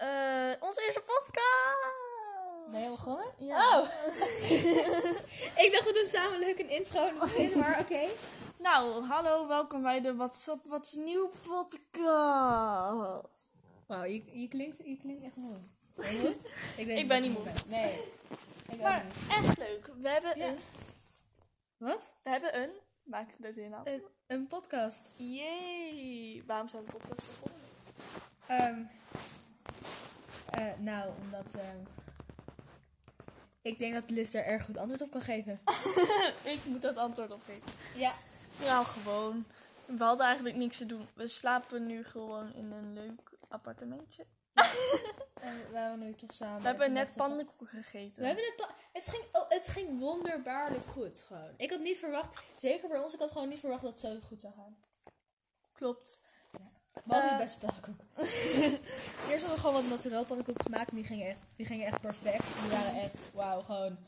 Eh, onze eerste podcast! Ben je al begonnen? Ja. Oh! ik dacht we doen samen leuk een intro en beginnen, maar oké. Nou, hallo, welkom bij de What's Up, What's Nieuw podcast. Wauw, je, je, klinkt, je klinkt echt moe. Ben je moe? Ik, weet Ik ben niet moe. Nee. Ik Maar niet. echt leuk. We hebben Ja. een... Wat? We hebben een... Maak ik er zin aan. Een, een podcast. Yay! Waarom zijn we podcast begonnen? Ehm eh, nou, omdat... ehm, ik denk dat Liz daar erg goed antwoord op kan geven. ik moet dat antwoord op geven. Ja. Nou, gewoon. We hadden eigenlijk niks te doen. We slapen nu gewoon in een leuk appartementje. En we waren nu toch samen. We hebben net pannenkoeken gegeten. We hebben het, pa- het, ging, oh, het ging wonderbaarlijk goed gewoon. Ik had niet verwacht, zeker bij ons, ik had gewoon niet verwacht dat het zo goed zou gaan. Klopt. Behalve Eh. de beste pannenkoeken. Eerst hadden we gewoon wat naturel pannenkoeken gemaakt en die gingen echt, die gingen echt perfect. Die waren echt, wauw, gewoon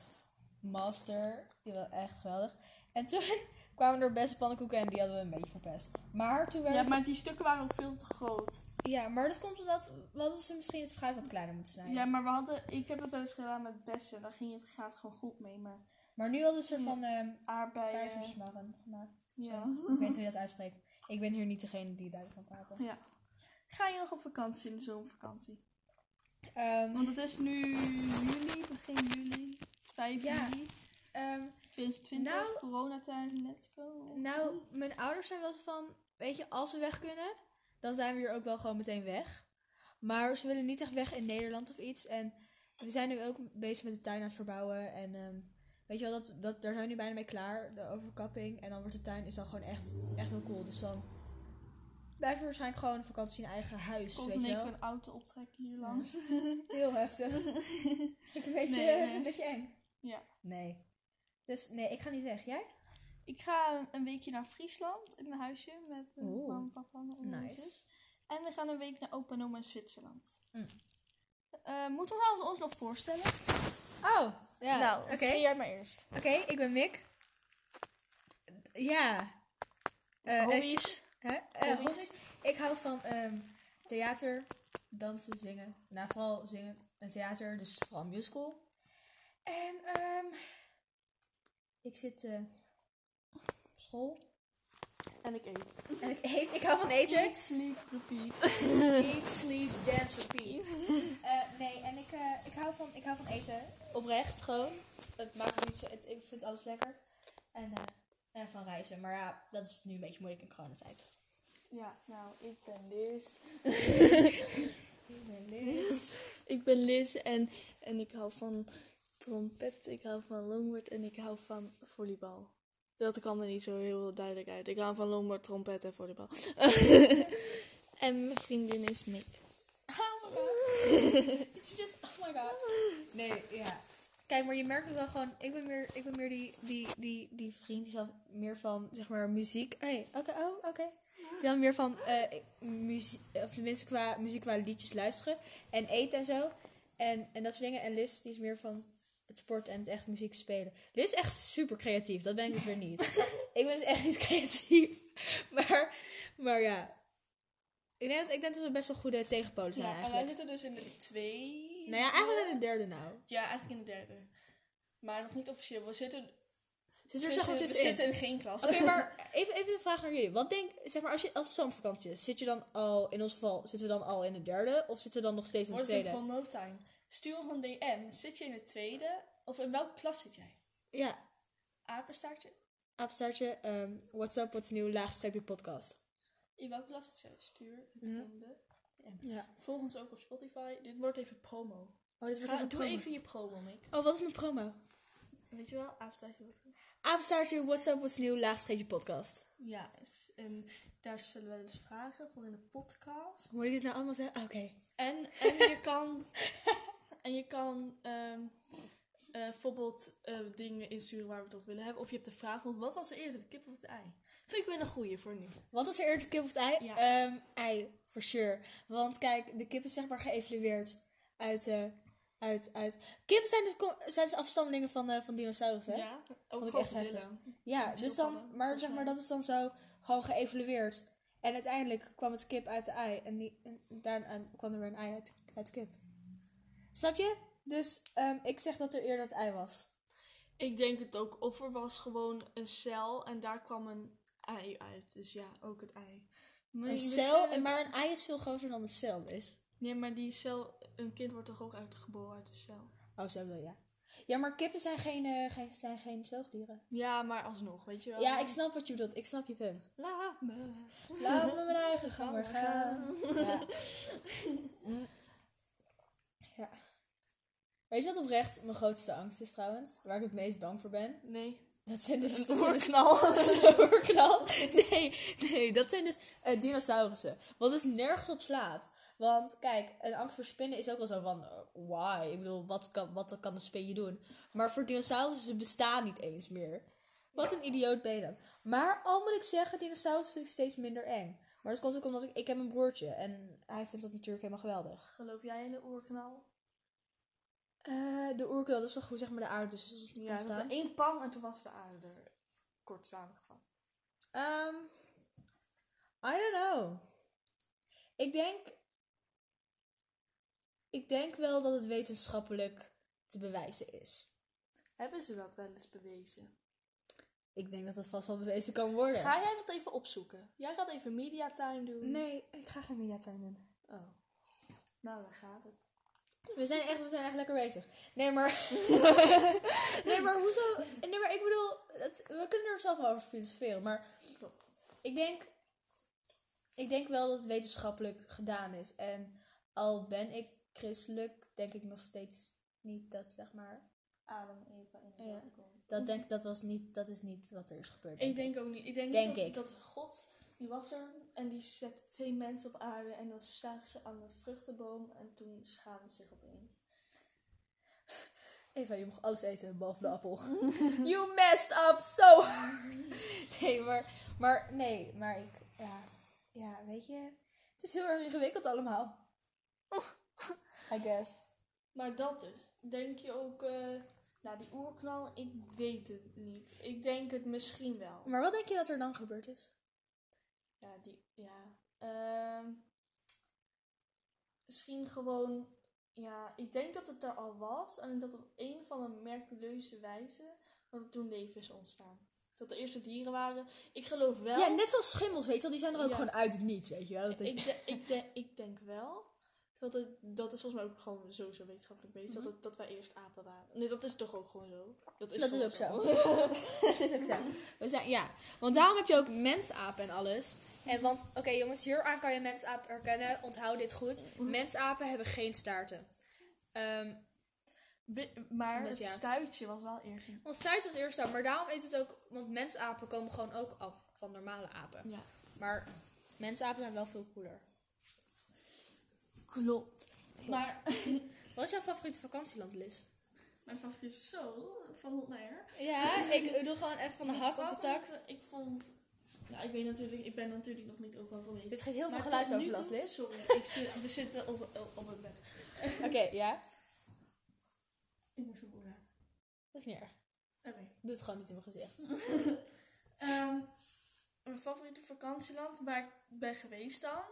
master. Die waren echt geweldig. En toen kwamen er beste pannenkoeken en die hadden we een beetje verpest. Maar toen werden Ja, maar die stukken waren ook veel te groot. ja, maar dat komt omdat we hadden ze misschien het fruit wat kleiner moeten snijden. Ja, maar we hadden... Ik heb dat wel eens gedaan met bessen. Daar ging het, gaat gewoon goed mee. Maar Maar nu hadden ze van ehm aardbeien... gemaakt. Ja. Ik weet hoe je dat uitspreekt. Ik ben hier niet degene die daar kan praten. Ja. Ga je nog op vakantie in de zomervakantie? Ehm, Want het is nu juli, begin juli. 5 Ja. juli ehm, 2020. Nou- coronatijd, let's go. nou, mijn ouders zijn wel zo van, weet je, als we weg kunnen, dan zijn we hier ook wel gewoon meteen weg. Maar ze willen niet echt weg in Nederland of iets. En we zijn nu ook bezig met de tuin aan het verbouwen. En weet je wel, dat, dat, daar zijn we nu bijna mee klaar, de overkapping. En dan wordt de tuin is dan gewoon echt, echt heel cool. Dus dan blijven we waarschijnlijk gewoon vakantie in eigen huis, Komt weet je wel. een auto optrekken hier langs. Heel heftig. Ik een beetje, Nee, nee. een beetje eng. Ja. Nee. Dus nee, ik ga niet weg. Jij? Ik ga een weekje naar Friesland in een huisje met uh, Oeh. mama, papa en mijn Nice. En we gaan een week naar opa en oma in Zwitserland. Mm. Eh, moeten we ons nog voorstellen? Oh, ja. nou, oké. zie jij maar eerst. Oké, ik ben Mick. Ja. Eh, Hobby's? Hè? Hobby's? hobby's? Ik hou van ehm, theater, dansen, zingen. Nou, vooral zingen en theater, dus vooral musical. En ehm ik zit op school En ik eet. en ik eet. Ik hou van eten. Eat, sleep, repeat. Eat, sleep, dance, repeat. Eh, nee, en ik, eh, ik, hou van, ik hou van eten. Oprecht, gewoon. Het maakt niet zo... Het, ik vind alles lekker. En, eh, en van reizen. Maar ja, dat is nu een beetje moeilijk in coronatijd. Ja, nou, ik ben Liz. Ik ben Liz. Ik ben Liz en, en ik hou van trompet, ik hou van longboard en ik hou van volleybal. Dat kwam er niet zo heel duidelijk uit. Ik hou van longboard, trompet en volleybal. en mijn vriendin is Mick. Oh my god. It's just... Oh my god. Nee, ja. Kijk, maar je merkt het wel gewoon... Ik ben meer, ik ben meer die, die, die, die vriend die zelf meer van, zeg maar, muziek... Hey, oké, oh, oké. Die dan meer van eh muziek... Of tenminste qua muziek, qua liedjes luisteren. En eten en zo. En, en dat soort dingen. En Liz, die is meer van het sport en het echt muziek spelen. Liz is echt super creatief. Dat ben ik dus weer niet. ik ben dus echt niet creatief. Maar, maar ja... Ik denk, dat, ik denk dat we best wel goede tegenpolen zijn Ja, en wij eigenlijk. zitten dus in de twee. Nou ja, eigenlijk in de derde nou. Ja, eigenlijk in de derde. Maar nog niet officieel. We zitten, Zit er tussen, maar we zitten in geen klas. Oké, maar even, even een vraag naar jullie. Wat denk, zeg maar, als je als zomervakantie is, zit je dan al, in ons geval, zitten we dan al in de derde? Of zitten we dan nog steeds in de Wordt het tweede? promote time? Stuur ons een DM. Zit je in de tweede? Of in welke klas zit jij? Ja, Apenstaartje? apenstaartje, ehm what's up, what's new, laagstreepje podcast. In welke klas zit jij? Stuur het in de DM. Ja. Volg ons ook op Spotify. Dit wordt even promo. Oh, dit wordt Ga, even doe promo. even je promo, Mick. Oh, wat is mijn promo? Weet je wel? Apenstaartje wat Apenstaartje, what's up, what's new, laagstreepje podcast. Ja, en daar stellen we dus vragen voor in de podcast. Moet ik dit nou allemaal zeggen? Ah, Oké. En, en je kan, en je kan ehm, eh, bijvoorbeeld eh, dingen insturen waar we het over willen hebben. Of je hebt de vraag, want wat was er eerder, de kip of het ei? Vind ik wel een goeie voor nu. Wat is er eerder, de kip of het ei? Ja. Ehm, ei, for sure. Want kijk, de kip is zeg maar geëvalueerd uit... eh uit, uit... Kippen zijn dus, zijn dus afstammelingen van, eh, van dinosaurussen, hè? Ja, ook ik echt krokodillen. Ja, dus dan, padden, maar zeg maar, dat is dan zo gewoon geëvalueerd. En uiteindelijk kwam het kip uit de ei. En, die, en daarna kwam er weer een ei uit, uit de kip. Snap je? Dus ehm, ik zeg dat er eerder het ei was. Ik denk het ook. Of er was gewoon een cel en daar kwam een ei uit. Dus ja, ook het ei. Maar Een cel, maar een ei is veel groter dan een cel is. Nee, maar die cel... Een kind wordt toch ook uitgeboren uit de cel? Oh, zo je, ja. Ja, maar kippen zijn geen, eh, geen, zijn geen zoogdieren. Ja, maar alsnog, weet je wel. Ja, ik snap wat je bedoelt. Ik snap je punt. Laat me. Laat me mijn eigen gang maar gaan. Ja. Ja. Weet je wat oprecht mijn grootste angst is trouwens? Waar ik het meest bang voor ben? Nee. Dat zijn dus... Een dus- oorknal. oorknal? Nee, nee, dat zijn dus eh, dinosaurussen. Wat dus nergens op slaat. Want kijk, een angst voor spinnen is ook wel zo van... eh, why? Ik bedoel, wat kan, wat kan een spin je doen? Maar voor dinosaurussen, ze bestaan niet eens meer. Wat een idioot ben je dan. Maar al moet ik zeggen, dinosaurussen vind ik steeds minder eng. Maar dat komt ook omdat ik... Ik heb een broertje en hij vindt dat natuurlijk helemaal geweldig. Geloof jij in de oorknal? Eh, de oerknal, dat is toch goed zeg maar de aarde dus is Ja, dat er één pang en toen was de aarde er kort samengevat. Ehm, I don't know. Ik denk. Ik denk wel dat het wetenschappelijk te bewijzen is. Hebben ze dat wel eens bewezen? Ik denk dat dat vast wel bewezen kan worden. Ga jij dat even opzoeken? Jij gaat even mediatime doen. Nee, ik ga geen mediatuin doen. Oh. Nou, daar gaat het. We zijn echt, we zijn echt lekker bezig. Nee, maar. nee, maar hoezo? Nee, maar ik bedoel, het, we kunnen er zelf wel over filosoferen. Maar ik denk. Ik denk wel dat het wetenschappelijk gedaan is. En al ben ik christelijk, denk ik nog steeds niet dat, zeg maar. Adam, Eva in de Ja. Dat, denk, dat, was niet, dat is niet wat er is gebeurd. Ik denk ook niet. Ik denk, Denk niet dat, ik. dat God, die was er en die zette twee mensen op aarde en dan zagen ze aan de vruchtenboom en toen schaamden ze zich opeens. Eva, je mag alles eten behalve de appel. you messed up so hard. Nee, maar, maar nee, maar ik, ja, ja, weet je, het is heel erg ingewikkeld allemaal. I guess. Maar dat dus. Denk je ook, eh nou die oerknal, ik weet het niet. Ik denk het misschien wel. Maar wat denk je dat er dan gebeurd is? Ja, die, ja. Ehm, misschien gewoon, ja, ik denk dat het er al was. En dat op een of andere miraculeuze wijze, dat er toen leven is ontstaan. Dat er eerste dieren waren. Ik geloof wel. Ja, net zoals schimmels, weet je wel, die zijn er ook Ja. gewoon uit het niets, weet je wel. Dat is, ik, de- ik, de- ik denk wel. Dat, het, dat is volgens mij ook gewoon sowieso wetenschappelijk bezig. dat, het- dat wij eerst apen waren. Nee, dat is toch ook gewoon zo? Dat is, Dat is ook zo. dat is ook zo. We zijn, ja, want daarom heb je ook mensapen en alles. En want, oké jongens, hieraan kan je mensapen herkennen. Onthoud dit goed. Mensapen hebben geen staarten. Ehm Be- Maar het ja. stuitje was wel eerst een... ons staartje was eerst daar, maar daarom is het ook... Want mensapen komen gewoon ook af van normale apen. Ja, Maar mensapen zijn wel veel cooler. Klopt. Maar Wat is jouw favoriete vakantieland, Liz? mijn favoriet is zo, van hond naar her. Ja, ik doe gewoon even van de hak op de tak. Ik vond... Nou, ik weet natuurlijk, ik ben natuurlijk nog niet overal geweest. Dit geeft heel veel geluidsoverlast, nu toe- Liz. Sorry, ik zit, we zitten op, op het bed. Oké, ja. Ik moet zo boeren. Dat is niet erg. Oké. Doe het gewoon niet in mijn gezicht. Ehm, mijn favoriete vakantieland waar ik ben geweest dan,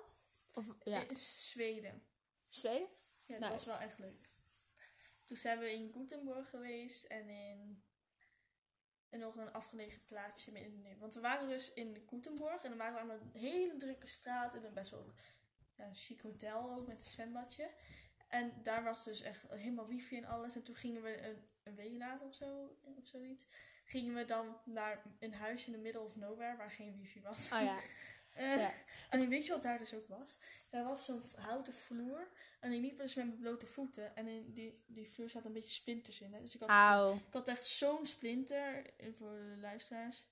Of, ja. is Zweden. Zweden? Ja, dat Nice. was wel echt leuk. Toen zijn we in Gothenburg geweest en in en nog een afgelegen plaatsje in. Want we waren dus in Gothenburg en dan waren we aan een hele drukke straat en een best wel ook, ja, een chic hotel ook met een zwembadje. En daar was dus echt helemaal wifi en alles. En toen gingen we een, een week later of zo, of zoiets, gingen we dan naar een huisje in de middle of nowhere waar geen wifi was. Oh ja. Eh, Ja. En weet je wat daar dus ook was? Daar was zo'n houten vloer. En ik liep dus met mijn blote voeten. En in die, die vloer zaten een beetje splinters in. Hè? Dus ik had, Auw. ik had echt zo'n splinter. En voor de luisteraars.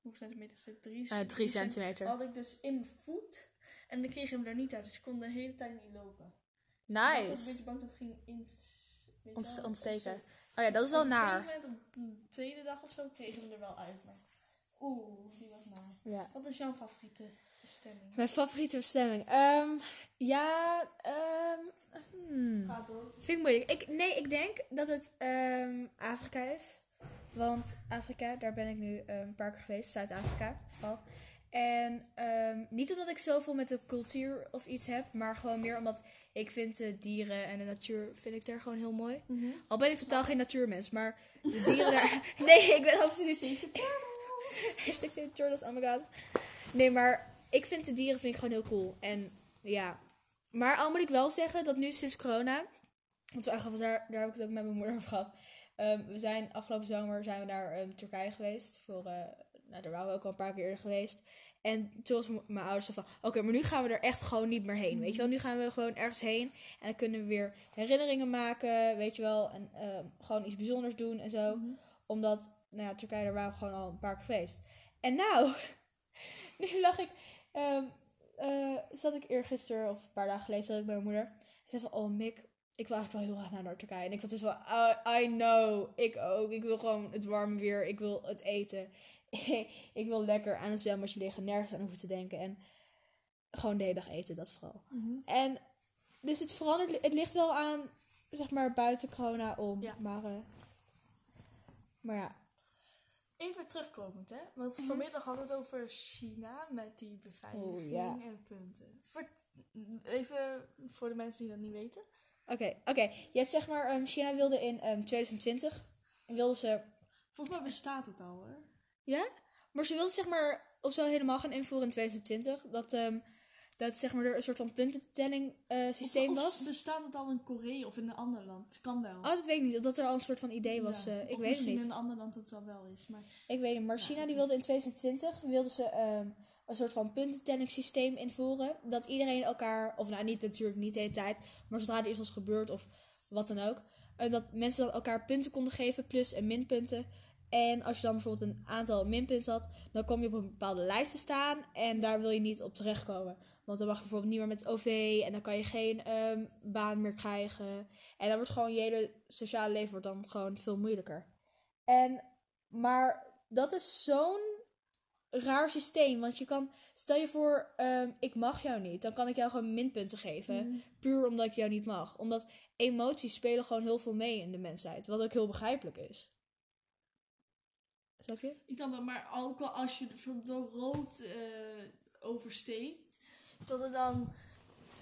Hoeveel centimeter is het? Drie, Uh, drie cent- centimeter. Had ik dus in mijn voet. En dan kreeg ik hem er niet uit. Dus ik kon de hele tijd niet lopen. Ik was ook een Nice. beetje bang dat het ging in, Ont- ontsteken. Oh ja, dat is wel Op een naar. gegeven moment, op de tweede dag of zo, kreeg ik hem er wel uit. Maar oeh, die was naar. Ja. Wat is jouw favoriete bestemming? Mijn favoriete bestemming. Ehm, ja, ehm, hmm. Ga door. Vind ik moeilijk. Ik, nee, ik denk dat het ehm, Afrika is. Want Afrika, daar ben ik nu een paar keer geweest. Zuid-Afrika vooral. En niet omdat ik zoveel met de cultuur of iets heb, maar gewoon meer omdat ik vind de dieren en de natuur vind ik daar gewoon heel mooi. Al ben ik totaal geen natuurmens, maar de dieren daar... Nee, ik ben absoluut niet... Hashtag Save Turtles, oh my god. Nee, maar ik vind de dieren vind ik gewoon heel cool. En ja, maar al moet ik wel zeggen dat nu sinds corona... Want we eigenlijk, daar, daar heb ik het ook met mijn moeder over gehad. Ehm, we zijn afgelopen zomer zijn we naar ehm, Turkije geweest. Voor, eh, nou, daar waren we ook al een paar keer eerder geweest. En toen was mijn ouders van... Oké, maar nu gaan we er echt gewoon niet meer heen. Weet je wel, nu gaan we gewoon ergens heen. En dan kunnen we weer herinneringen maken. Weet je wel. En ehm, gewoon iets bijzonders doen en zo. Omdat, nou ja, Turkije, daar waren we gewoon al een paar keer geweest. En nou, nu lag ik... ehm eh, zat ik eergisteren, of een paar dagen geleden, zat ik bij mijn moeder. En zei van, oh Mick, ik wil eigenlijk wel heel graag naar Turkije. En ik zat dus wel, I, I know, ik ook. Ik wil gewoon het warme weer, ik wil het eten. ik wil lekker aan het zwembadje liggen, nergens aan hoeven te denken. En gewoon de hele dag eten, dat vooral. En dus het verandert, het ligt wel aan, zeg maar, buiten corona om. Ja. Maar, eh, maar ja, Even terugkomend, hè? Want vanmiddag hadden we het over China met die beveiliging ja. en punten. Even voor de mensen die dat niet weten. oké, oké. Je hebt zeg maar, ehm, China wilde in ehm, 2020, wilde ze Volgens mij bestaat het al, hoor. Ja? Maar ze wilde zeg maar of zo helemaal gaan invoeren in 2020. Dat, ehm, dat zeg maar er een soort van puntentelling eh, systeem of, of was. bestaat het al in Korea of in een ander land? Kan wel. Oh, dat weet ik niet. Dat er al een soort van idee was. Ja. eh, ik Of weet het niet. in een ander land dat het al wel is. Maar Ik weet het. Maar Ja, China die wilde in 2020 wilde ze ehm, een soort van puntentellingssysteem invoeren. Dat iedereen elkaar, of nou niet natuurlijk niet de hele tijd, maar zodra er iets was gebeurd of wat dan ook. eh, dat mensen dan elkaar punten konden geven, plus en minpunten. En als je dan bijvoorbeeld een aantal minpunten had, dan kom je op een bepaalde lijst te staan. En daar wil je niet op terechtkomen. Want dan mag je bijvoorbeeld niet meer met OV en dan kan je geen ehm, baan meer krijgen. En dan wordt gewoon je hele sociale leven wordt dan gewoon veel moeilijker. En, maar dat is zo'n raar systeem. Want je kan, stel je voor, ehm, ik mag jou niet. Dan kan ik jou gewoon minpunten geven. Puur omdat ik jou niet mag. Omdat emoties spelen gewoon heel veel mee in de mensheid. Wat ook heel begrijpelijk is. Snap je? ik kan wel, maar ook al als je bijvoorbeeld door rood eh, oversteekt, dat er dan.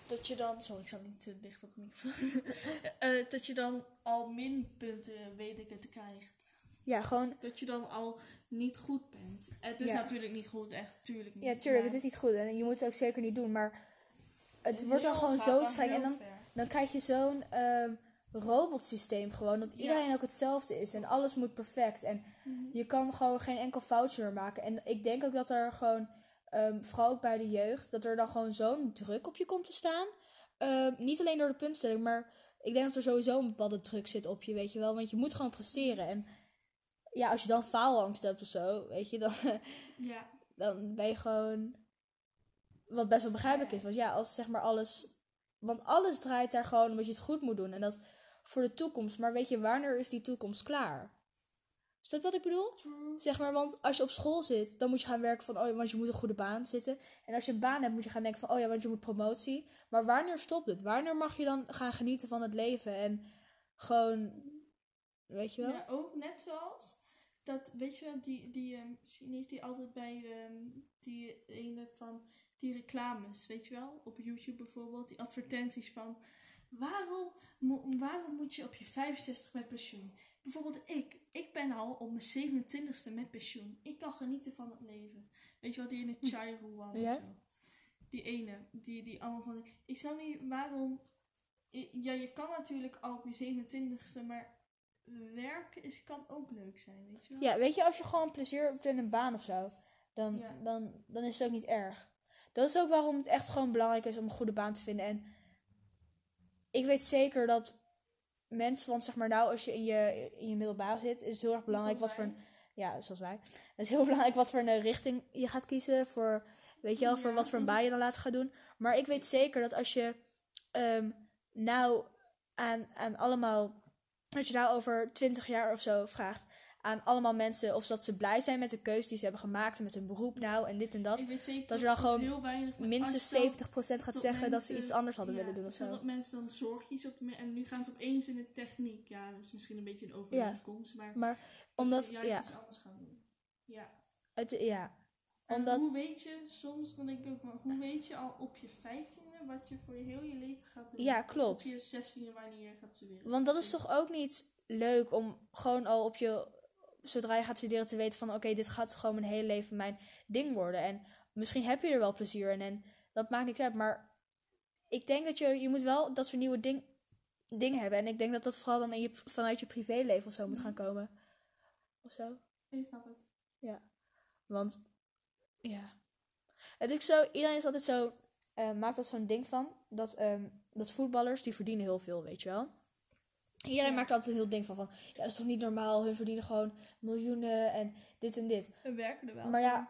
Dat je dan. Sorry, ik zat niet te dicht op de microfoon. Eh, dat je dan al minpunten, weet ik het, krijgt. Ja, gewoon. Dat je dan al niet goed bent. Het is Ja. natuurlijk niet goed, echt, tuurlijk niet. Ja, tuurlijk, maar het is niet goed. En je moet het ook zeker niet doen. Maar het wordt dan gewoon zo streng. En dan, ver. dan krijg je zo'n ehm robotsysteem gewoon. Dat Ja. iedereen ook hetzelfde is. En alles moet perfect. En je kan gewoon geen enkel foutje meer maken. En ik denk ook dat er gewoon, ehm, vooral ook bij de jeugd, dat er dan gewoon zo'n druk op je komt te staan. Ehm, niet alleen door de puntstelling, maar ik denk dat er sowieso een bepaalde druk zit op je, weet je wel. Want je moet gewoon presteren. En ja, als je dan faalangst hebt of zo, weet je, dan, Ja. dan ben je gewoon. Wat best wel begrijpelijk is. Want ja, als zeg maar alles. Want alles draait daar gewoon omdat je het goed moet doen. En dat voor de toekomst. Maar weet je, wanneer is die toekomst klaar? Snap je wat ik bedoel? True. Zeg maar, want als je op school zit, dan moet je gaan werken van, oh ja, want je moet een goede baan zitten. En als je een baan hebt, moet je gaan denken van, oh ja, want je moet promotie. Maar wanneer stopt het? Wanneer mag je dan gaan genieten van het leven? En gewoon, weet je wel? Ja, ook net zoals dat, weet je wel, die, die Chinees die altijd bij ehm, die ene van die reclames, weet je wel, op YouTube bijvoorbeeld, die advertenties van waarom, mo- waarom moet je op je 65 met pensioen? Bijvoorbeeld ik, ik ben al op mijn 27ste met pensioen. Ik kan genieten van het leven. Weet je wat die ene Chai Ruan Hm. Ja. of zo. Die ene, die, die allemaal van, ik snap niet waarom, ja, je kan natuurlijk al op je 27ste, maar werken is, kan ook leuk zijn, weet je wel? Ja, weet je, als je gewoon plezier hebt in een baan of zo, dan, Ja. dan, dan is het ook niet erg. Dat is ook waarom het echt gewoon belangrijk is om een goede baan te vinden. En ik weet zeker dat mensen, want zeg maar nou, als je in je, in je middelbare zit, is het heel erg belangrijk wat voor een, ja, zoals wij. Het is heel belangrijk wat voor een richting je gaat kiezen voor, weet je wel, voor Ja. wat voor een baan je dan later gaat doen. Maar ik weet zeker dat als je ehm, nou aan, aan allemaal, als je nou over 20 jaar of zo vraagt aan allemaal mensen of dat ze blij zijn met de keuze die ze hebben gemaakt en met hun beroep nou en dit en dat. Ik weet zeker dat er dan gewoon weinig Minstens als je 70% gaat zeggen dat ze iets anders hadden ja, willen doen of stel zo. dat mensen dan zorgjes op en nu gaan ze opeens in de techniek. Ja, dat is misschien een beetje een overeenkomst, maar Maar dat omdat, ze juist ja, iets anders gaan doen. Ja. het, ja, En Omdat- hoe weet je, soms dan denk ik ook, maar hoe weet je al op je vijftiende wat je voor heel je leven gaat doen? Ja, klopt. Op je zestiende wanneer je gaat studeren. Want dat is toch ook niet leuk om gewoon al op je, zodra je gaat studeren, te weten van oké, dit gaat gewoon mijn hele leven mijn ding worden. En misschien heb je er wel plezier in en dat maakt niks uit. Maar ik denk dat je, je moet wel dat soort nieuwe ding, dingen hebben. En ik denk dat dat vooral dan in je, vanuit je privéleven of zo moet gaan komen. Of zo. Ik snap het. Want, ja. Het is zo, iedereen is altijd zo, eh, maakt er zo'n ding van, dat, ehm, dat voetballers, die verdienen heel veel, weet je wel. Iedereen Ja. maakt altijd een heel ding van, van, ja, dat is toch niet normaal, hun verdienen gewoon miljoenen en dit en dit. We werken er wel. Maar ja,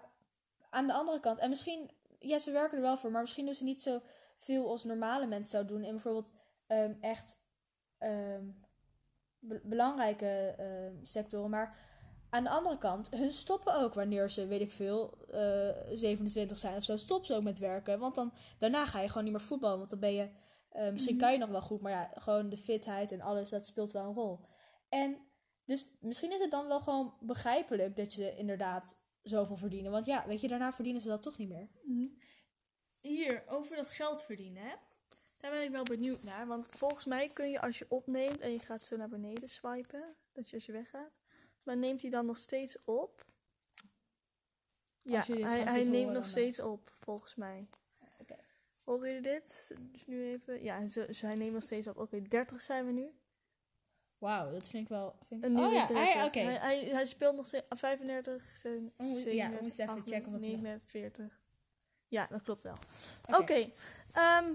aan de andere kant, en misschien, ja, ze werken er wel voor, maar misschien doen ze niet zo veel als normale mensen zouden doen. In bijvoorbeeld ehm, echt ehm, be- belangrijke ehm, sectoren. Maar aan de andere kant, hun stoppen ook wanneer ze, weet ik veel, eh 27 zijn of zo. Stoppen ze ook met werken. Want dan, daarna ga je gewoon niet meer voetballen. Want dan ben je, eh, misschien Mhm. kan je nog wel goed, maar ja, gewoon de fitheid en alles, dat speelt wel een rol. En dus misschien is het dan wel gewoon begrijpelijk dat je inderdaad zoveel verdienen. Want ja, weet je, daarna verdienen ze dat toch niet meer. Mhm. Hier, over dat geld verdienen, hè? Daar ben ik wel benieuwd naar. Want volgens mij kun je als je opneemt en je gaat zo naar beneden swipen, dat je als je weggaat, maar neemt hij dan nog steeds op? Ja, hij, hij neemt nog steeds op, volgens mij. Horen jullie dit? Dus nu even. Ja, ze, hij neemt nog steeds op. Oké, 30 zijn we nu. Wauw, dat vind ik wel... Vind ik... Oh ja, 30. hij, oké. hij, hij, hij speelt nog steeds 35, zeven- Oh, ja, we 37, moeten even checken wat hij nog- 49. Ja, dat klopt wel. Oké. Oké, ehm,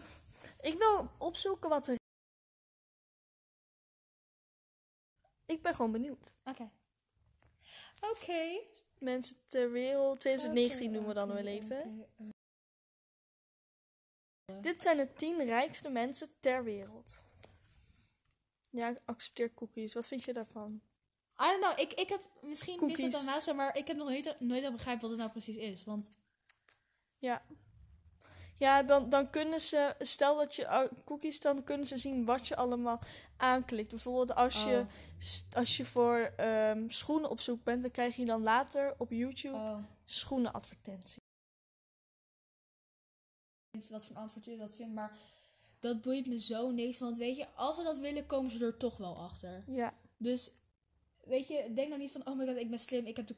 ik wil opzoeken wat er. Ik ben gewoon benieuwd. Oké. Oké. Mensen ter wereld, 2019 Oké, doen we dan wel even. oké, eh. Dit zijn de 10 rijkste mensen ter wereld. Ja, ik accepteer cookies. Wat vind je daarvan? I don't know, ik, ik heb misschien niet Cookies. dat aan maar ik heb nog nooit, nooit begrijpen wat het nou precies is. Want Ja. Ja, dan, dan kunnen ze, stel dat je uh, cookies, dan kunnen ze zien wat je allemaal aanklikt. Bijvoorbeeld als je, Oh. als je voor ehm, schoenen op zoek bent, dan krijg je dan later op YouTube oh, schoenenadvertenties. Niet wat voor antwoord je dat vindt, maar dat boeit me zo niks. Want weet je, als ze dat willen, komen ze er toch wel achter. Ja, Dus weet je, denk nou niet van, oh my god, ik ben slim, ik heb de.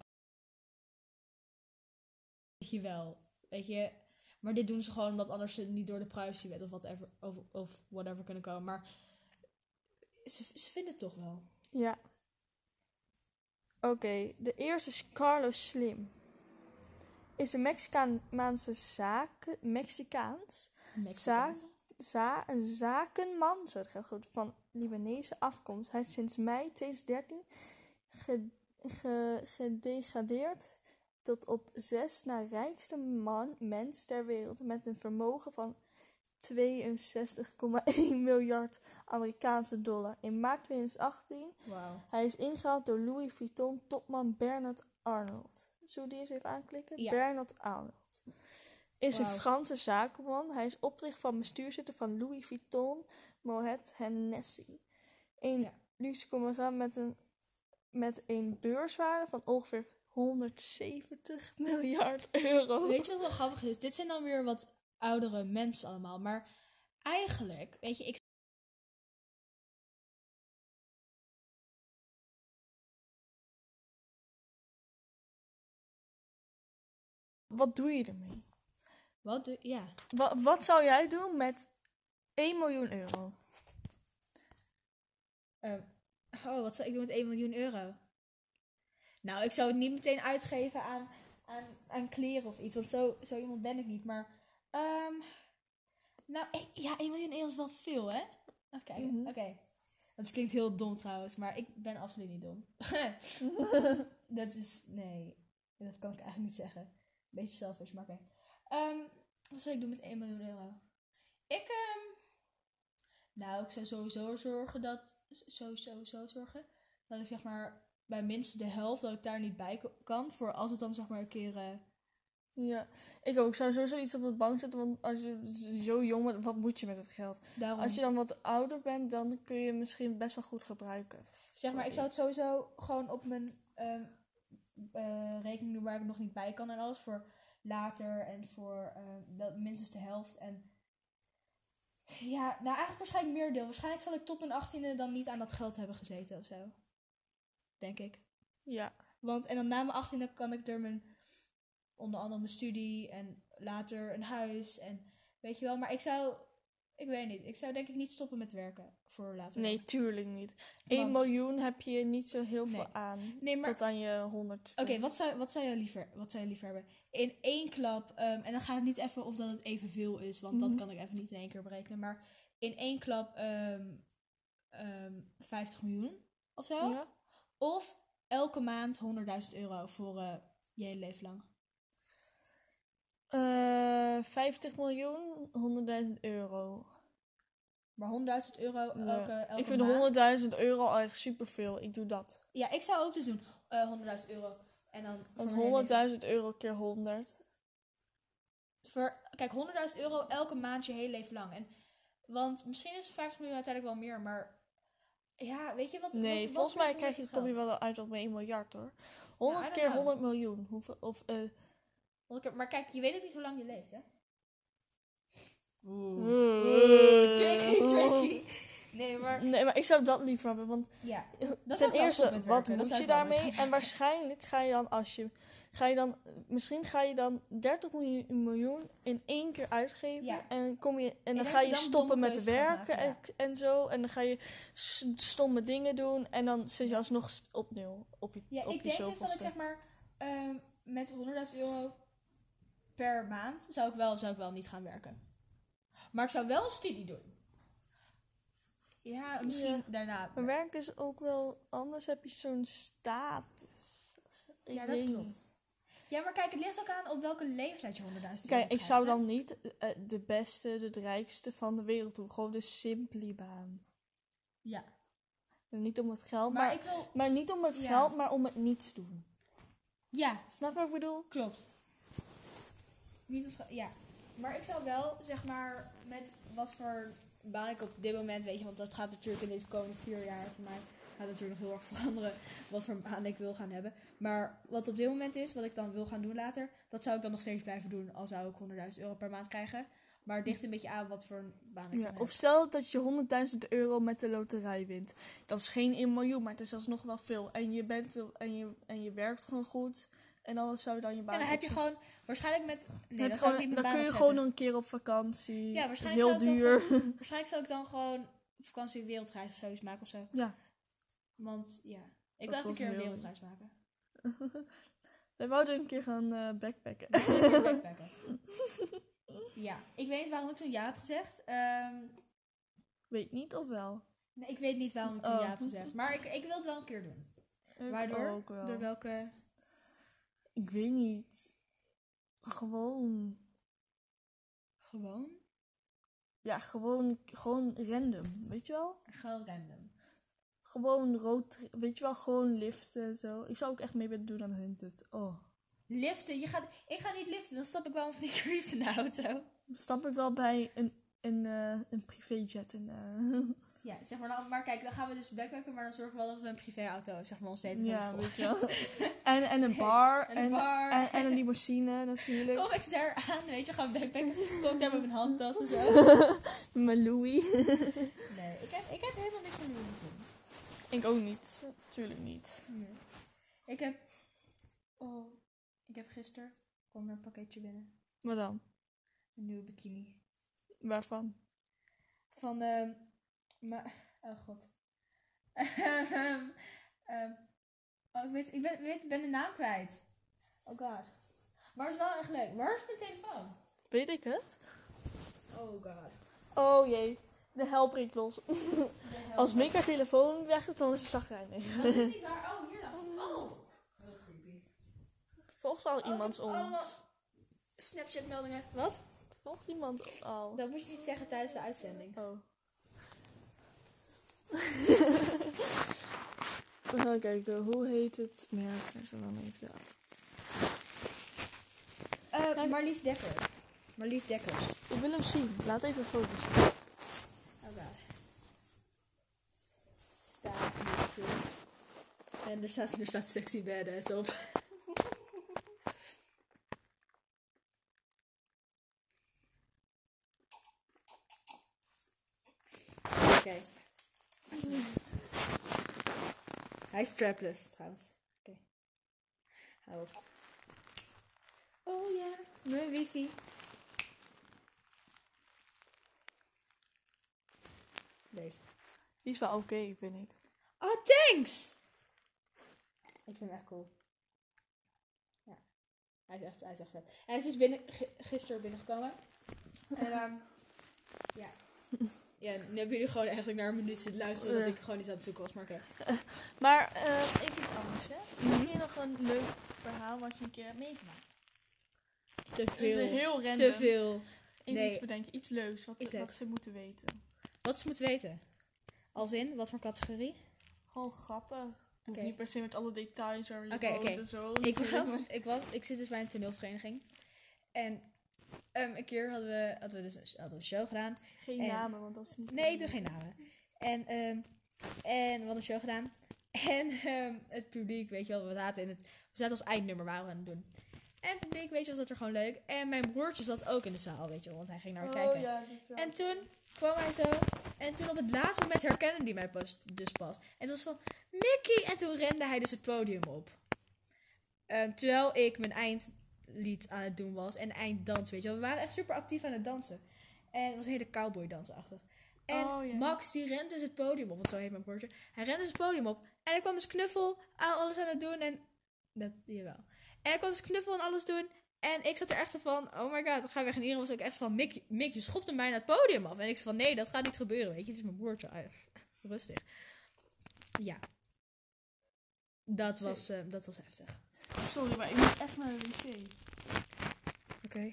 Weet je wel, weet je. Maar dit doen ze gewoon omdat anders ze niet door de privacywet of whatever, of, of whatever kunnen komen. Maar ze, ze vinden het toch wel. ja. Oké, de eerste is Carlos Slim. Is een Mexicaanse zaken, Mexicaans Zaak, za, een zakenman van Libanese afkomst. Hij is sinds mei 2013 ge, ge, gedegradeerd tot op zes na rijkste man, mens ter wereld met een vermogen van 62,1 miljard Amerikaanse dollar. In maart 2018 Wauw. hij is ingehaald door Louis Vuitton topman Bernard Arnold. Zullen we die eens even aanklikken? Ja. Bernard Arnold. Is een. Franse zakenman. Hij is oprichter van bestuurzitter van Louis Vuitton, Moet Hennessy. Een Ja. luxe conglomeraat met een, met een beurswaarde van ongeveer 170 miljard euro. Weet je wat wel grappig is? Dit zijn dan weer wat oudere mensen allemaal. Maar eigenlijk, weet je, ik. Wat doe je ermee? Wat doe Ja. Wat, wat zou jij doen met 1 miljoen euro? Ehm, oh, wat zou ik doen met 1 miljoen euro? Nou, ik zou het niet meteen uitgeven aan, aan, aan kleren of iets. Want zo, zo iemand ben ik niet. Maar, ehm, nou, ja, 1 miljoen euro is wel veel, hè? Even kijken. Mhm. Oké. Dat klinkt heel dom trouwens, maar ik ben absoluut niet dom. dat is, nee, dat kan ik eigenlijk niet zeggen. Beetje selfish, maar oké. Ehm, wat zou ik doen met 1 miljoen euro? Ik, ehm, nou, ik zou sowieso zorgen dat, sowieso zo zorgen, dat ik zeg maar bij minstens de helft dat ik daar niet bij kan. Voor als het dan zeg maar een keer, eh, Ja, ik ook. Ik zou sowieso iets op de bank zetten, want als je zo jong bent, wat moet je met het geld? daarom, Als je dan wat ouder bent, dan kun je misschien best wel goed gebruiken. zeg maar, ik zou het sowieso gewoon op mijn ehm, eh, rekening doen waar ik nog niet bij kan en alles. Voor later en voor ehm, dat, minstens de helft. En ja, nou eigenlijk waarschijnlijk meer deel. Waarschijnlijk zal ik tot mijn achttiende dan niet aan dat geld hebben gezeten of zo. Denk ik. Ja. Want, en dan na mijn achttiende kan ik er mijn, onder andere mijn studie en later een huis en weet je wel. Maar ik zou, ik weet niet, ik zou denk ik niet stoppen met werken voor later. Nee, tuurlijk niet. 1 Want- miljoen heb je niet zo heel veel Nee. aan. Nee, maar Tot aan je honderdste. Oké, wat, zou, wat, zou je liever, wat zou je liever hebben? In één klap, ehm, en dan gaat het niet even of dat het evenveel is, want dat Mhm. kan ik even niet in één keer berekenen. Maar in één klap ehm, ehm, 50 miljoen of zo. Ja. Of elke maand 100.000 euro voor eh, je hele leven lang. Eh, 50 miljoen, 100.000 euro. Maar 100.000 euro elke, Nee. elke ik vind maand. 100.000 euro al echt superveel. Ik doe dat. Ja, ik zou ook dus doen eh 100.000 euro. En dan Want mijn hele leven. 100.000 euro keer 100. Voor, kijk, 100.000 euro elke maand je hele leven lang. En, want misschien is 50 miljoen uiteindelijk wel meer, maar... Ja, weet je wat... Nee, wat- volgens mij krijg je, kom je wel uit op 1 miljard hoor. 100 I don't keer know. 100 miljoen. Hoeveel, of, eh, Maar kijk, je weet ook niet hoe lang je leeft, hè? Oeh. tricky, tricky. Nee, maar... Nee, maar ik zou dat liever hebben. Want Ja, dat zou ten eerste, wat werken. Dat moet je daarmee? En waarschijnlijk ga je dan als je. Ga je dan, misschien ga je dan 30 miljoen, miljoen in één keer uitgeven. Ja. En, kom je, en dan ga dat je je dan stoppen met werken maken, en, en zo. En dan ga je stomme dingen doen. En dan zit je alsnog op nul. Op je, Ja, op ik je denk dus dat ik zeg maar... ehm, met 100.000 euro per maand zou ik, wel, zou ik wel niet gaan werken. Maar ik zou wel een studie doen. Ja, misschien Ja. daarna. Maar werk is ook wel. Anders heb je zo'n status. Ik Ja, dat klopt. niet. Ja, maar kijk, het ligt ook aan op welke leeftijd je 100.000 euro Kijk, ik zou hè? dan niet eh, de beste, de rijkste van de wereld doen. Gewoon de simpele baan. Ja, En niet om het geld, maar, maar, ik wil... maar niet om het Ja. geld, maar om het niets doen. Ja, Snap je wat ik bedoel? klopt. Niet op, ja. Maar ik zou wel, zeg maar, met wat voor baan ik op dit moment, weet je, want dat gaat natuurlijk in deze komende vier jaar voor mij, gaat natuurlijk nog heel erg veranderen wat voor baan ik wil gaan hebben. Maar wat op dit moment is, wat ik dan wil gaan doen later, dat zou ik dan nog steeds blijven doen, al zou ik 100.000 euro per maand krijgen. Maar het ligt een beetje aan wat voor een baan ik Ja, of stel dat je 100.000 euro met de loterij wint. Dat is geen 1 miljoen, maar het is alsnog wel veel. En je, bent, en je, en je werkt gewoon goed. En dan zou je dan je baan En dan heb je gewoon, waarschijnlijk met, nee, dan gewoon- niet dan kun je opzeggen. gewoon een keer op vakantie. Ja, waarschijnlijk Heel zou ik duur. dan Waarschijnlijk zou ik dan gewoon op vakantie een wereldreis of zoiets maken of zo. Ja. Want ja, ik wil echt een keer een wereldreis maken. We wouden een keer gaan eh, backpacken. Keer ja, ik weet niet waarom ik zo'n ja heb gezegd. Ehm, Weet niet of wel. nee, ik weet niet waarom ik zo'n Oh. ja heb gezegd. Maar ik, ik wil het wel een keer doen. Ik Waardoor? Door welke... Ik weet niet. Gewoon. Gewoon? Ja, gewoon, gewoon random. Weet je wel? Gewoon random. Gewoon rood. Weet je wel? Gewoon liften en zo. Ik zou ook echt mee willen doen aan Hunted. Oh. Liften? Je gaat, ik ga niet liften, dan stap ik wel van die in de auto. Dan stap ik wel bij een, een, eh, een privéjet. En, eh, Ja, zeg maar, dan, maar kijk, dan gaan we dus backpacken, maar dan zorgen we wel dat we een privéauto, zeg maar, ons steeds ja, weet je wel. en, en een bar. En een bar. En, en een limousine natuurlijk. Kom ik daar aan, weet je, gaan backpacken. Kom ik daar met mijn handtas en zo. Mijn Louis. Nee, ik heb, ik heb helemaal niks van Louis Vuitton. ik ook niet. Tuurlijk niet. Nee. Ik heb... Oh, ik heb gisteren... kwam er een pakketje binnen. Wat dan? Een nieuwe bikini. Waarvan? Van, ehm... maar, oh god. Ehm, ehm, oh, ik weet, ik ben, weet, ben de naam kwijt. Oh god. Maar het is wel echt leuk. Waar is mijn telefoon? Weet ik het? Oh god. Oh jee. De hel breekt los. Als Mick haar telefoon weg is, dan is ze zagrijnig. Dat is niet waar. Oh, hier het. Oh. Creepy. Volgt al Oh, iemand allemaal ons? Snapchat meldingen. Wat? Volgt iemand al? Dat moet je niet zeggen tijdens de uitzending. Oh. We gaan kijken, hoe heet het merk? En zo dan even dat. uh, eh, Marlies Dekker. Marlies Dekkers. Ik wil hem zien. Laat even een foto. Oh god. Staat hier. En er staat, er staat sexy badass op. Kijk eens. Hij is strapless trouwens. Oké. Hou op. Oh ja, mijn wifi. Deze. Die is wel oké, vind ik. Oh, thanks! Ik vind hem echt cool. Ja. Hij is echt, hij is echt vet. En hij is dus binnen, gi- gisteren binnengekomen. En ehm ja. Ja, nu hebben jullie gewoon eigenlijk naar een minuut zitten luisteren dat Ja. ik gewoon iets aan het zoeken was, maar oké. Maar eh, even iets anders, hè? Heb je nog een leuk verhaal wat je een keer hebt meegemaakt? Te veel. heel random. Te veel. Even Nee. iets bedenken, iets leuks, wat, Iets leuks. wat ze moeten weten. Wat ze moeten weten. Als in, wat voor categorie? Gewoon grappig. Hoeft niet per se met alle details waar je oké. en zo. Ik was, ik was, ik zit dus bij een toneelvereniging. En ehm, een keer hadden we, hadden we dus een, hadden we een show gedaan. Geen en- namen, want dat is niet... Nee, ik doe geen namen. En, ehm, en we hadden een show gedaan. En ehm, het publiek, weet je wel, we zaten in het... We zaten als eindnummer waren we aan het doen. En het publiek, weet je wel, zat er gewoon leuk. En mijn broertje zat ook in de zaal, weet je wel, want hij ging naar me kijken. Oh ja, dit wel. En toen kwam hij zo. En toen op het laatste moment herkende hij mij pas, dus pas. En het was van, Mickey! En toen rende hij dus het podium op. Terwijl ik mijn eindlied aan het doen was. En einddans, weet je wel. We waren echt super actief aan het dansen. En het was een hele cowboy dansachtig. En Oh. Max die rent dus het podium op. Want zo heet mijn broertje. Hij rent dus het podium op. En hij kwam dus knuffel, aan alles aan het doen. En dat, jawel. En hij kwam dus knuffel en alles doen. En ik zat er echt zo van, oh my god, ga weg. En iedereen was ook echt van, Mick, Mick, je schopt hem bijna het podium af. En ik zei van, nee, dat gaat niet gebeuren, weet je. Het is mijn broertje. Ah, Rustig. Ja. Dat was, eh, dat was heftig. Sorry, maar ik moet echt naar de wc. Oké.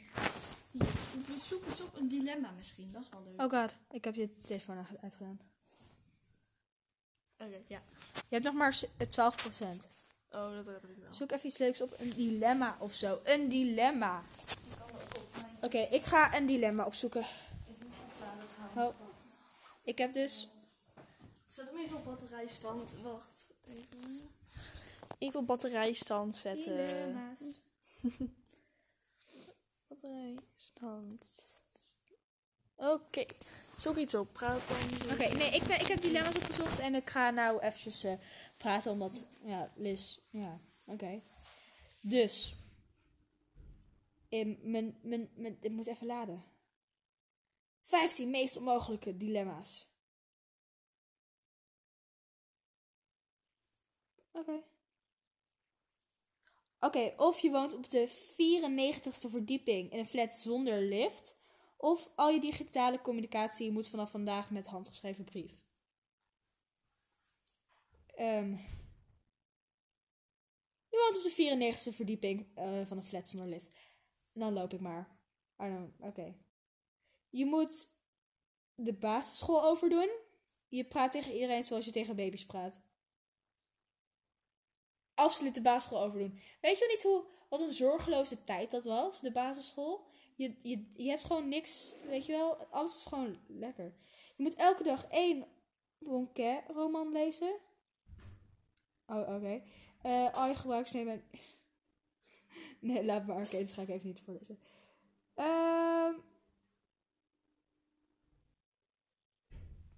Zoek eens op een dilemma misschien, dat is wel leuk. Oh god, ik heb je telefoon uitgedaan. Oké, ja. Je hebt nog maar s- 12%. Oh, dat heb ik wel. Zoek even iets leuks op. Een dilemma of zo. Een dilemma. Oké, ik ga een dilemma opzoeken. Oh. Ik heb dus... Zet hem even op batterijstand. Wacht. Even. Even op batterijstand zetten. Dilemma's. Batterijstand. Oké. Zoek iets op. Praat dan. Oké, nee, ik, ben, ik heb dilemma's opgezocht en ik ga nou eventjes eh, praten omdat, ja, Liz, ja, oké. Dus, in mijn, mijn, mijn, ik moet even laden. 15 meest onmogelijke dilemma's. Oké. Oké, of je woont op de 94ste verdieping in een flat zonder lift. Of al je digitale communicatie moet vanaf vandaag met handgeschreven brief. Ehm, je woont op de 94ste verdieping eh, van een flat zonder lift. Dan loop ik maar. Oké. Je moet de basisschool overdoen. Je praat tegen iedereen zoals je tegen baby's praat. Absoluut de basisschool overdoen. Weet je wel niet hoe, wat een zorgeloze tijd dat was, de basisschool? Je, je, je hebt gewoon niks, weet je wel, alles is gewoon lekker. Je moet elke dag één Bonquet roman lezen. Oh, oké. Eh, al je gebruiksnemen. nee, laat maar. Oké, dat ga ik even niet voorlezen. Ehm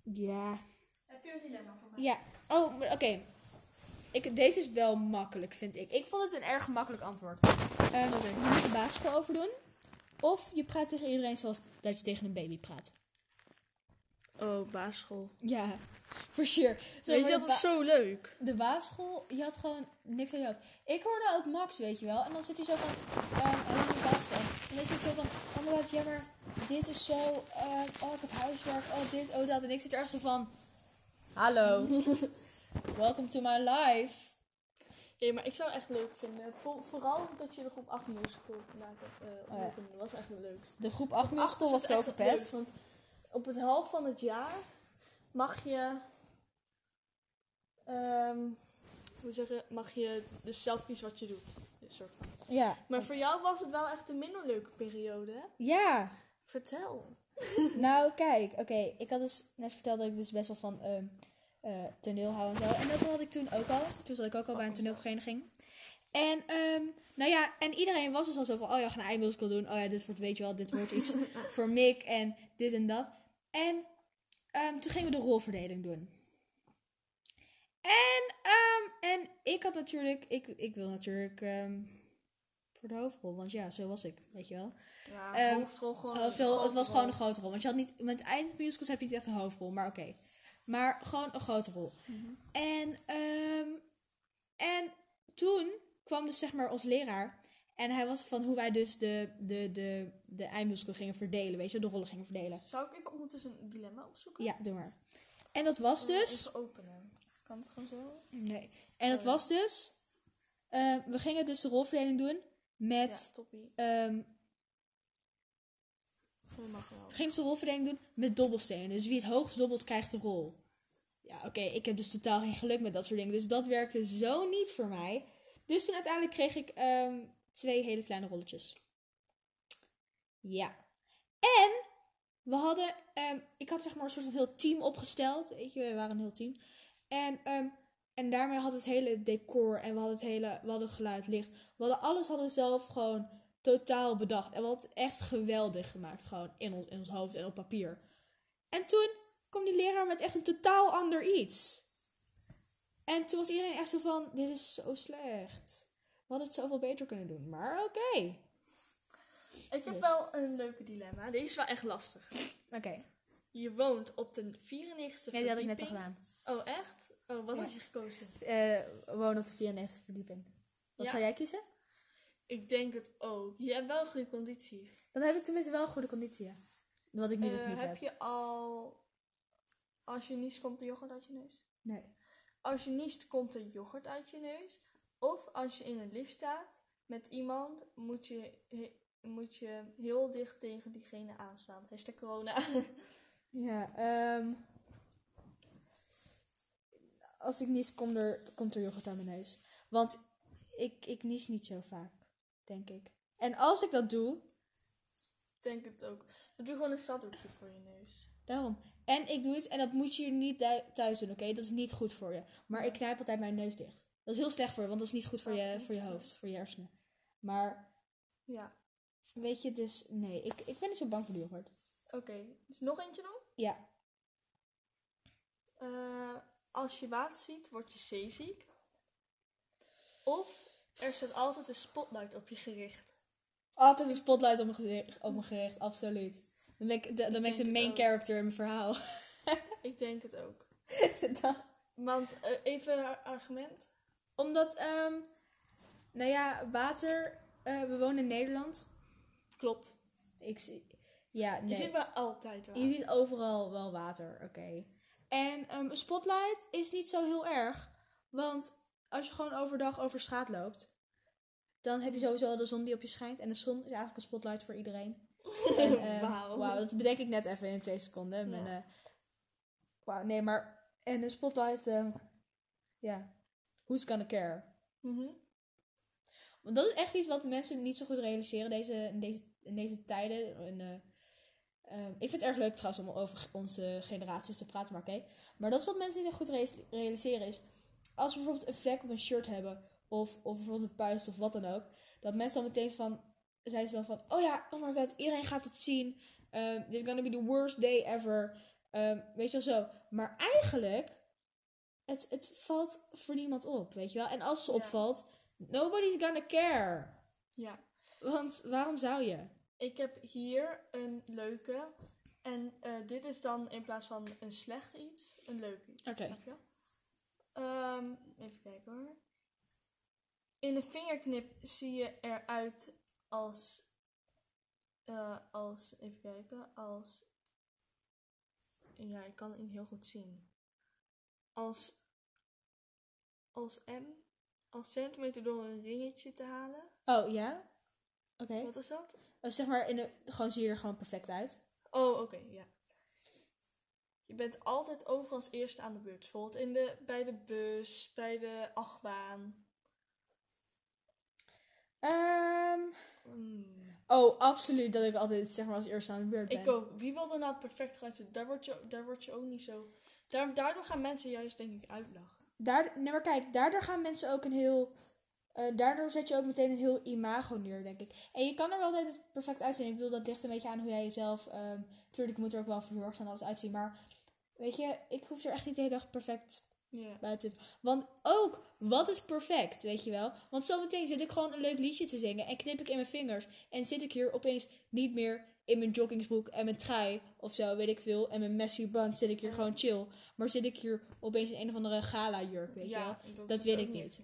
ja. Heb je een dilemma voor mij? Ja. Oh, oké. Ik, deze is wel makkelijk, vind ik. Ik vond het een erg makkelijk antwoord. Ehm, Je moet de basisschool overdoen. Of je praat tegen iedereen zoals dat je tegen een baby praat. Oh, basisschool. Ja, for sure. Zo, Weet je, dat is zo leuk. de basisschool, je had gewoon niks aan je hoofd. Ik hoorde ook Max, weet je wel. En dan zit hij zo van, ehm en dan de basisschool. En dan zit hij zo van, oh my god, ja maar dit is zo, ehm, oh ik heb huiswerk, oh dit, oh dat. En ik zit er echt zo van, hallo, welcome to my life. Ja, maar ik zou het echt leuk vinden. Voor- vooral dat je de groep 8 musical vandaag hebt eh, Oh ja. opgenomen. Dat was echt het leukste. De groep 8 Acht musical was zo verpest. leukst, Want op het helft van het jaar mag je... ehm hoe zeggen, mag je dus zelf kiezen wat je doet. Een soort van. Ja. Maar voor jou was het wel echt een minder leuke periode, hè? Ja. Vertel. Nou, kijk, oké. Ik had dus net verteld dat ik dus best wel van ehm, eh, toneel hou en zo. En dat had ik toen ook al. Toen zat ik ook al bij een toneelvereniging. En, ehm, nou ja, en iedereen was dus al zo van, oh ja, gaan een eindmusical doen. Oh ja, dit wordt, weet je wel, dit wordt iets voor Mick en dit en dat. En ehm, toen gingen we de rolverdeling doen. En, ehm, en ik had natuurlijk, ik, ik wil natuurlijk voor de hoofdrol, want ja, zo was ik, weet je wel. Ja, hoofdrol gewoon. Hoofdrol, het was gewoon een grote rol, want je had niet, met eindmusicals heb je niet echt een hoofdrol, maar oké. Maar gewoon een grote rol. En, ehm, en toen kwam dus zeg maar ons leraar. En hij was van hoe wij dus de, de, de, de eindmusical gingen verdelen. Weet je, de rollen gingen verdelen. Zou ik even ondertussen een dilemma opzoeken? Ja, doe maar. En dat was dus... Even openen. Kan het gewoon zo? Nee. En dat was dus... eh, we gingen dus de rolverdeling doen met... Ja, toppie. Dus de rolverdeling doen met dobbelstenen. Dus wie het hoogst dobbelt, krijgt de rol. Ja, oké, ik heb dus totaal geen geluk met dat soort dingen. Dus dat werkte zo niet voor mij. Dus toen uiteindelijk kreeg ik ehm, twee hele kleine rolletjes. Ja. En we hadden, ehm, ik had zeg maar een soort van heel team opgesteld. Weet je, we waren een heel team. En, ehm, en daarmee had het hele decor en we hadden het hele, we hadden geluid, licht. We hadden alles hadden we zelf gewoon totaal bedacht. En we hadden het echt geweldig gemaakt, gewoon in ons, in ons hoofd en op papier. En toen kwam die leraar met echt een totaal ander iets. En toen was iedereen echt zo van, dit is zo slecht. We hadden het zoveel beter kunnen doen, maar oké. Ik heb Dus. wel een leuke dilemma. Deze is wel echt lastig. Oké. Je woont op de 94ste Nee, die had ik net al gedaan. Oh, echt? Oh, wat Ja. had je gekozen? Eh wonen op de 94 verdieping. Wat Ja. zou jij kiezen? Ik denk het ook. Je hebt wel een goede conditie. Dan heb ik tenminste wel een goede conditie. ja. Wat ik nu dus Eh, niet heb heb. je al... Als je niest, komt er yoghurt uit je neus? Nee. Als je niest, komt er yoghurt uit je neus. Of als je in een lift staat met iemand, moet je, he- moet je heel dicht tegen diegene aanstaan. Hashtag corona. Ja, ehm als ik nies, komt er, komt er yoghurt aan mijn neus. Want ik, ik nies niet zo vaak, denk ik. En als ik dat doe, Ik denk het ook. Dan doe gewoon een staddoekje voor je neus. daarom. En ik doe het, en dat moet je niet thu- thuis doen, oké? Dat is niet goed voor je. Maar ik knijp altijd mijn neus dicht. Dat is heel slecht voor je, want dat is niet goed voor je, voor je hoofd, voor je hersenen. Maar, Ja. weet je, dus nee, ik, ik ben niet zo bang voor de yoghurt. Oké, dus nog eentje doen. Ja, Eh, als je water ziet, word je zeeziek. Of er staat altijd een spotlight op je gericht. altijd een spotlight op mijn gezicht, op mijn gericht, absoluut. Dan ben ik de, dan ben ik de main ook. character in mijn verhaal. Ik denk het ook. Want eh, even haar argument. Omdat, ehm, nou ja, water. eh, we wonen in Nederland. Klopt. Ik zie. Ja, Je nee. ziet wel altijd wel. Je ziet overal wel water, oké. En ehm, een spotlight is niet zo heel erg. Want als je gewoon overdag over straat loopt, dan heb je sowieso al de zon die op je schijnt. En de zon is eigenlijk een spotlight voor iedereen. En, ehm, Wauw. Dat bedenk ik net even in twee seconden. Ja. eh, Wauw, nee, maar. En een spotlight, ehm, ja. who's gonna care? Mhm. Want dat is echt iets wat mensen niet zo goed realiseren deze, in, deze, in deze tijden. En, eh, ehm, ik vind het erg leuk trouwens om over onze generaties te praten, maar oké. Maar dat is wat mensen niet zo goed re- realiseren is... Als we bijvoorbeeld een vlek op een shirt hebben, of, of bijvoorbeeld een puist of wat dan ook... Dat mensen dan meteen van... Zijn ze dan van, oh ja, oh my god, iedereen gaat het zien. Um, this is gonna be the worst day ever. Ehm, weet je wel zo. Maar eigenlijk... Het, het valt voor niemand op, weet je wel. En als Ja. opvalt, nobody's gonna care. Ja. Want waarom zou je? Ik heb hier een leuke. En eh, dit is dan in plaats van een slecht iets, een leuk iets. Oké. Ehm, even kijken hoor. In een vingerknip zie je eruit als. eh, als. Even kijken. Als. Ja, ik kan het niet heel goed zien. Als. Als M. Als centimeter door een ringetje te halen. Oh, ja? Oké. Wat is dat? Oh, zeg maar, in de, gewoon zie je er gewoon perfect uit. Oh, oké, ja. Je bent altijd overal als eerste aan de beurt. Bijvoorbeeld in de, bij de bus, bij de achtbaan. Ehm Hmm. oh, absoluut dat ik altijd zeg maar als eerste aan de beurt ben. Ik ook. Wie wil er nou perfect zien? Daar word je, daar word je ook niet zo... Daar, daardoor gaan mensen juist denk ik uitlachen. Daar, nee, maar kijk, daardoor gaan mensen ook een heel... eh, daardoor zet je ook meteen een heel imago neer, denk ik. En je kan er wel altijd perfect uitzien. Ik bedoel, dat ligt een beetje aan hoe jij jezelf... Um, tuurlijk moet er ook wel verzorgd en alles uitzien. Maar weet je, ik hoef er echt niet de hele dag perfect Ja. buiten zitten. Want ook, wat is perfect, weet je wel? Want zometeen zit ik gewoon een leuk liedje te zingen en knip ik in mijn vingers. En zit ik hier opeens niet meer in mijn joggingsbroek en mijn trui of zo, weet ik veel. En mijn messy band zit ik hier gewoon chill. Maar zit ik hier opeens in een of andere gala jurk, weet je wel? dat, Dat ook ik niet.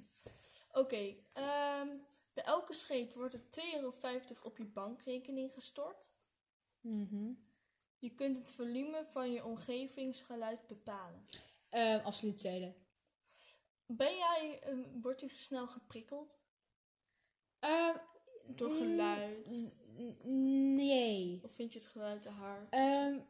Oké, ehm, bij elke scheet wordt er 2,50 euro op je bankrekening gestort. Mhm. Je kunt het volume van je omgevingsgeluid bepalen. Ehm, absoluut tweede. Ben jij, ehm, wordt je snel geprikkeld door geluid? Nee. Of vind je het geluid te hard?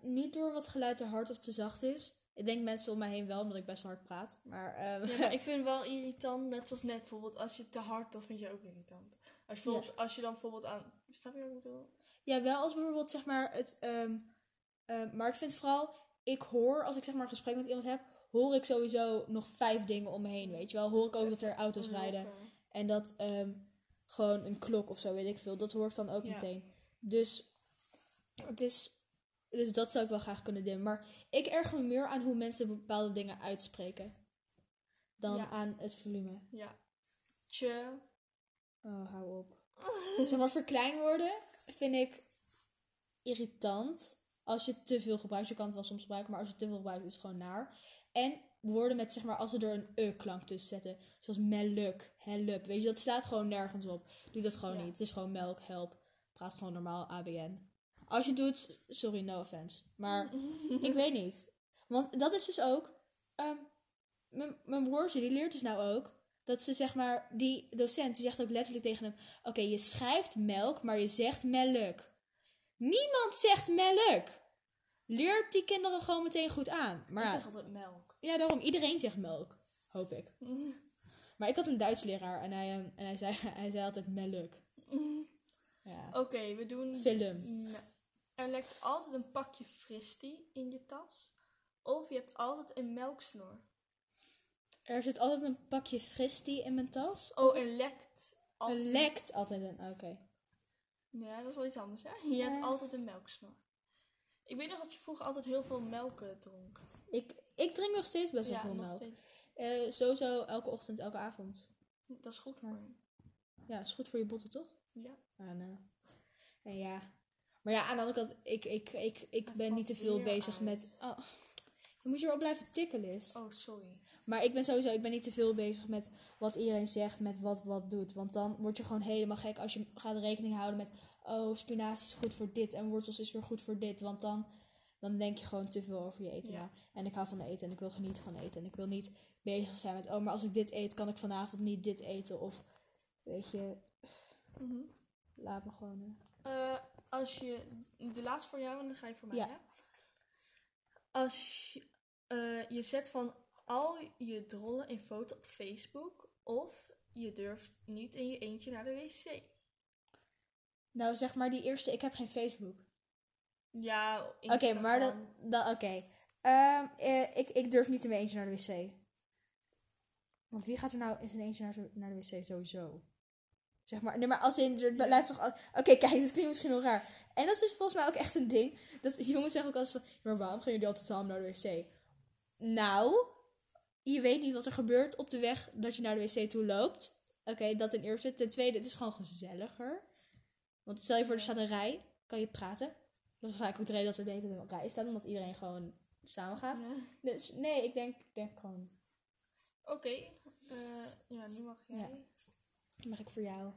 Niet door wat geluid te hard of te zacht is. Ik denk mensen om mij heen wel, omdat ik best hard praat. Maar, ehm, Ja, maar ik vind het wel irritant, net zoals net bijvoorbeeld, als je te hard, dat vind je ook irritant. Als je, bijvoorbeeld, als je dan bijvoorbeeld aan, snap je wat ik bedoel? Ja, wel als bijvoorbeeld zeg maar het. ehm, ehm, maar ik vind vooral, ik hoor als ik zeg maar een gesprek met iemand heb, hoor ik sowieso nog vijf dingen om me heen, weet je wel. Hoor ik ook dat er auto's rijden en dat ehm, gewoon een klok of zo, weet ik veel. Dat hoor ik dan ook Ja. meteen. Dus het is. Dus dat zou ik wel graag kunnen dimmen. Maar ik erger me meer aan hoe mensen bepaalde dingen uitspreken. Dan Ja. aan het volume. Ja. Tje. Oh, hou op. zeg maar, verkleinwoorden vind ik irritant. Als je te veel gebruikt, je kan het wel soms gebruiken, maar als je te veel gebruikt, is het gewoon naar. En woorden met, zeg maar, als ze er een e-klank tussen zetten. Zoals meluk, help. Weet je, dat staat gewoon nergens op. Doe dat gewoon Ja. niet. Het is gewoon melk, help. Praat gewoon normaal ABN. Als je doet, sorry, no offense. Maar ik weet niet. Want dat is dus ook. ehm, mijn- broertje, die leert dus nou ook. Dat ze zeg maar. Die docent die zegt ook letterlijk tegen hem: Oké, je schrijft melk, maar je zegt melk. Niemand zegt melk. Leert die kinderen gewoon meteen goed aan. Maar ik zeg altijd melk. ja, daarom. Iedereen zegt melk. Hoop ik. Maar ik had een Duits leraar en hij, ehm, en hij, zei, hij zei altijd melk. Ja. Oké, we doen... Film. Nou, er lekt altijd een pakje fristie in je tas. Of je hebt altijd een melksnor. Er zit altijd een pakje fristie in mijn tas. Oh, er lekt altijd... Er lekt altijd een. Oké. Ja, dat is wel iets anders, ja. Je hebt altijd een melksnor. Ik weet nog dat je vroeger altijd heel veel melk eh, dronk. Ik, ik drink nog steeds best wel ja, veel nog melk. steeds. Eh, sowieso elke ochtend, elke avond. Dat is goed voor je. Ja, is goed voor je botten, toch? Ja. En, eh, en ja. Maar ja, aan de andere kant, ik, ik, ik, ik ben niet te veel bezig met... Oh, je moet je wel blijven tikken, Liz. Oh, sorry. Maar ik ben sowieso, ik ben niet te veel bezig met wat iedereen zegt, met wat wat doet. Want dan word je gewoon helemaal gek als je gaat rekening houden met... Oh, spinazie is goed voor dit en wortels is weer goed voor dit. Want dan, dan denk je gewoon te veel over je eten Ja. En ik hou van eten en ik wil genieten van eten. En ik wil niet bezig zijn met... Oh, maar als ik dit eet, kan ik vanavond niet dit eten. Of, weet je, Mhm. laat me gewoon... eh. Als je... De laatste voor jou en dan ga je voor mij, Ja. ja? Als je, eh, je zet van al je drollen in foto op Facebook... Of je durft niet in je eentje naar de wc. Nou, zeg maar die eerste, ik heb geen Facebook. Ja, Oké, maar dan, dan oké. Ehm, eh, ik, ik durf niet in mijn eentje naar de wc. Want wie gaat er nou in zijn eentje naar, naar de wc sowieso? Zeg maar, nee, maar als in, er blijft toch... al- Oké, kijk, dit klinkt misschien wel raar. En dat is dus volgens mij ook echt een ding. Dat jongens zeggen ook altijd van, maar waarom gaan jullie altijd samen naar de wc? Nou, je weet niet wat er gebeurt op de weg dat je naar de wc toe loopt. Oké, dat ten eerste. Ten tweede, het is gewoon gezelliger. Want stel je voor, er staat een rij, kan je praten. Dat is vaak ook de reden dat er de hele tijd een rij staat, omdat iedereen gewoon samen gaat. Ja. Dus nee, ik denk, ik denk gewoon, Oké. eh, ja, nu mag jij. Ja. Mag ik voor jou.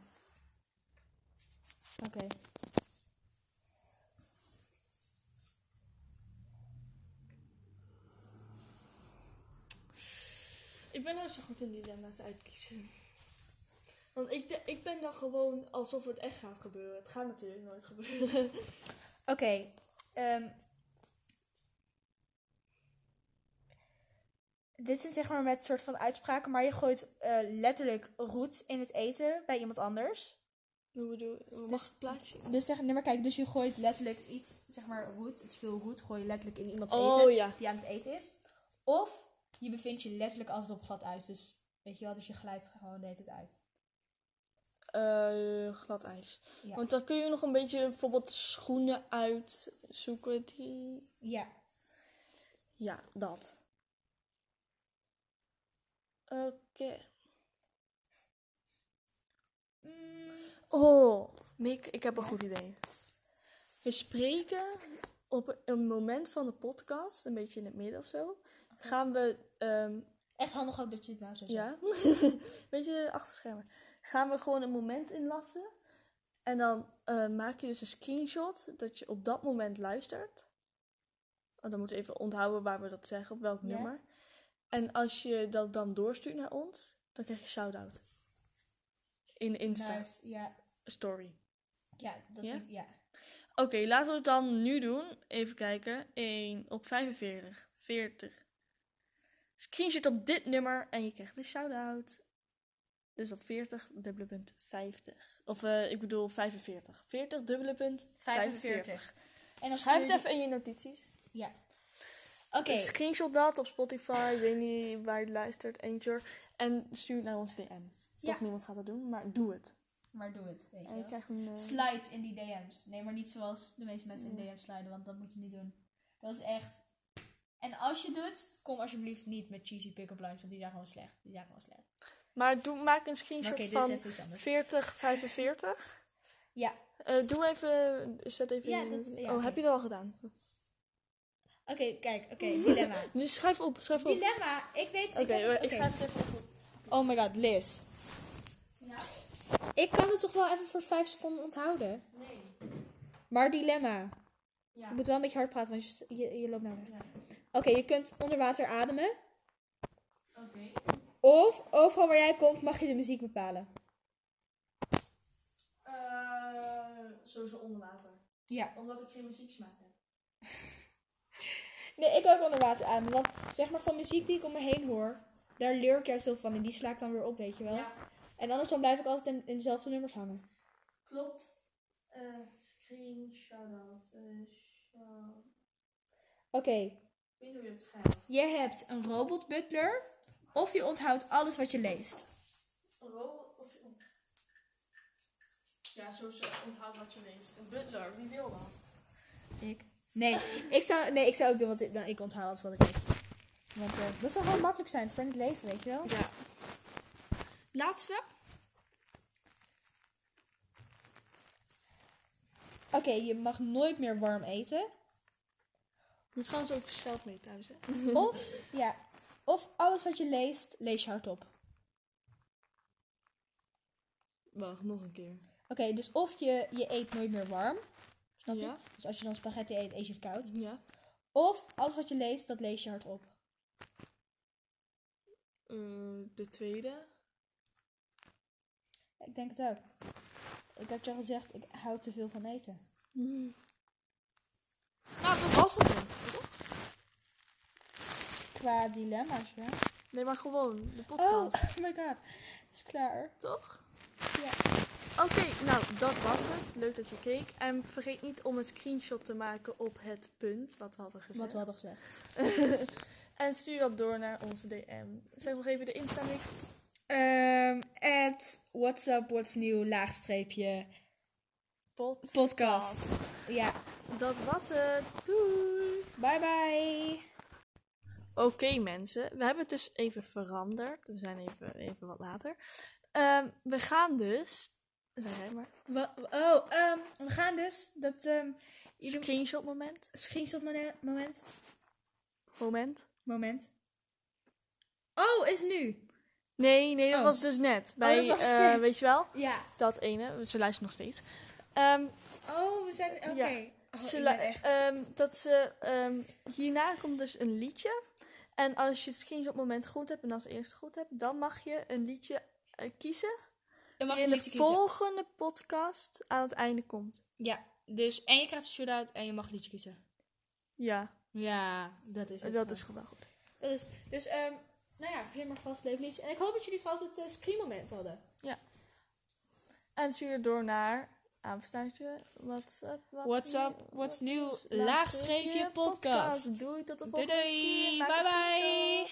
Oké. Ik ben nooit zo goed in dilemma's uitkiezen. Want ik, de- ik ben dan gewoon alsof het echt gaat gebeuren. Het gaat natuurlijk nooit gebeuren. Oké. ehm, dit is zeg maar met soort van uitspraken, maar je gooit eh, letterlijk roet in het eten bij iemand anders. Hoe bedoel je? Mag het plaatsje? Dus zeg, nee maar kijk, dus je gooit letterlijk iets, zeg maar roet, het spul roet, gooi je letterlijk in iemands Oh eten ja. die aan het eten is. Of je bevindt je letterlijk altijd op glad ijs, dus weet je wel, dus je glijdt gewoon de hele tijd uit. Eh, glad ijs. Ja. Want dan kun je nog een beetje bijvoorbeeld schoenen uitzoeken. Die... Ja. Ja, dat. Oké. Mm, Oh, Mick, ik heb een goed idee. We spreken op een moment van de podcast, een beetje in het midden of zo. Gaan we, ehm, echt handig ook dat je het nou zo zegt. ja, beetje achterschermen. Gaan we gewoon een moment inlassen. En dan eh, maak je dus een screenshot dat je op dat moment luistert. Want dan moeten we even onthouden waar we dat zeggen, op welk Ja. nummer. En als je dat dan doorstuurt naar ons, dan krijg je shout-out. In Insta Nice, Ja, story. ja, dat Ja? ik, ja. Oké, laten we het dan nu doen. Even kijken. 1 op 45. 40. Screenshot op dit nummer en je krijgt een shout-out. Dus op 40 dubbele punt 50. Of eh, ik bedoel 45. 40 dubbele punt 45. En dan Schrijf het even in je notities. Ja. Oké. Dus screenshot dat op Spotify. Ik weet niet waar je luistert. Anchor. En stuur het naar onze DM. Ja. Toch niemand gaat dat doen, maar doe het. Maar doe het, weet En je krijgt een... eh, Slide in die DM's. Nee, maar niet zoals de meeste mensen in Nee. DM's sliden, want dat moet je niet doen. Dat is echt... En als je doet, kom alsjeblieft niet met cheesy pick-up lines, want die zijn gewoon slecht. Die zijn gewoon slecht. maar doe, maak een screenshot van even iets anders. 40, 45. Ja, Eh, doe even, zet even Ja, dat- ja, oh, heb je dat al gedaan? Oké, kijk, oké, dilemma. Dus schrijf op, schrijf op. Oké, dilemma, ik weet... ik, ik, heb- oké. schrijf het even op. Oh my god, Liz. Ik kan het toch wel even voor 5 seconden onthouden. Nee. Maar dilemma. Ja. Je moet wel een beetje hard praten, want je, je, je loopt naar weg. Oké, je kunt onder water ademen. Oké. Of overal waar jij komt mag je de muziek bepalen. Eh, sowieso onder water. Ja. Omdat ik geen muzieksmaak heb. Ook onder water ademen. Want zeg maar van muziek die ik om me heen hoor, daar leer ik juist heel van. En die sla ik dan weer op, weet je wel. Ja, En anders dan blijf ik altijd in, in dezelfde nummers hangen. klopt. Eh, screen, shout-out. eh, shout- Oké, Ik weet niet hoe je het schrijft. je hebt een robot butler. Of je onthoudt alles wat je leest. Ro of... Ja, sowieso onthoud wat je leest. Een butler, wie wil dat? Ik? Nee, ik zou, nee, ik zou ook doen wat ik, nou, ik onthoud wat ik lees. Want eh, dat zou gewoon makkelijk zijn voor in het leven, weet je wel. Ja. Laatste. Oké, je mag nooit meer warm eten. Doe trouwens ook zelf mee thuis, hè? Of, ja, of alles wat je leest, lees je hardop. Wacht, nog een keer. Oké, dus of je, je eet nooit meer warm. Snap je? Ja. Dus als je dan spaghetti eet, eet je het koud. Ja. Of alles wat je leest, dat lees je hardop. Eh, de tweede. Ik denk het ook. Ik heb je al gezegd, ik hou te veel van eten. Nou, dat was het dan. Qua dilemma's, ja. Nee, maar gewoon de Oh, podcast. oh my god. Is klaar. Toch? Ja. Oké, nou, dat was het. Leuk dat je keek. En vergeet niet om een screenshot te maken op het punt wat we hadden gezegd. Wat we hadden gezegd. en stuur dat door naar onze DM. Zeg nog even de Insta link. Ehm at what's up, what's new, laagstreepje, Pod. podcast. Ja, Dat was het. Doei. bye bye. Oké mensen, we hebben het dus even veranderd. We zijn even, even wat later. Ehm, we gaan dus... Zeg jij maar. Wa- Oh, ehm, we gaan dus dat ehm jullie Screenshot moment. screenshot mone- moment. Moment. Moment. Oh, is nu. Nee, nee, dat Oh. was dus net. Bij, dat was eh, net. weet je wel? Ja. Dat ene. Ze luisteren nog steeds. Ehm, Oh, we zijn. Oké. Ja. Oh, ze ik lu- ben echt. ehm, dat ze, ehm, hierna komt dus een liedje. En als je het screenshot moment goed hebt en als eerste goed hebt, dan mag je een liedje eh, kiezen. Dan mag je in een de liedje kiezen. volgende podcast aan het einde komt. Ja, dus en je krijgt een shoot-out en je mag liedje kiezen. Ja, Ja, dat is het. dat is gewoon wel goed. Dat is, dus, ehm nou ja, verzin maar vast leuk liedjes. En ik hoop dat jullie trouwens het uh, screenmoment hadden. En stuur het door naar aanverstaartje. What's up? What's up, what's new, laagstreepje podcast. Doei, tot de Doei volgende keer. doei, Maak bye bye.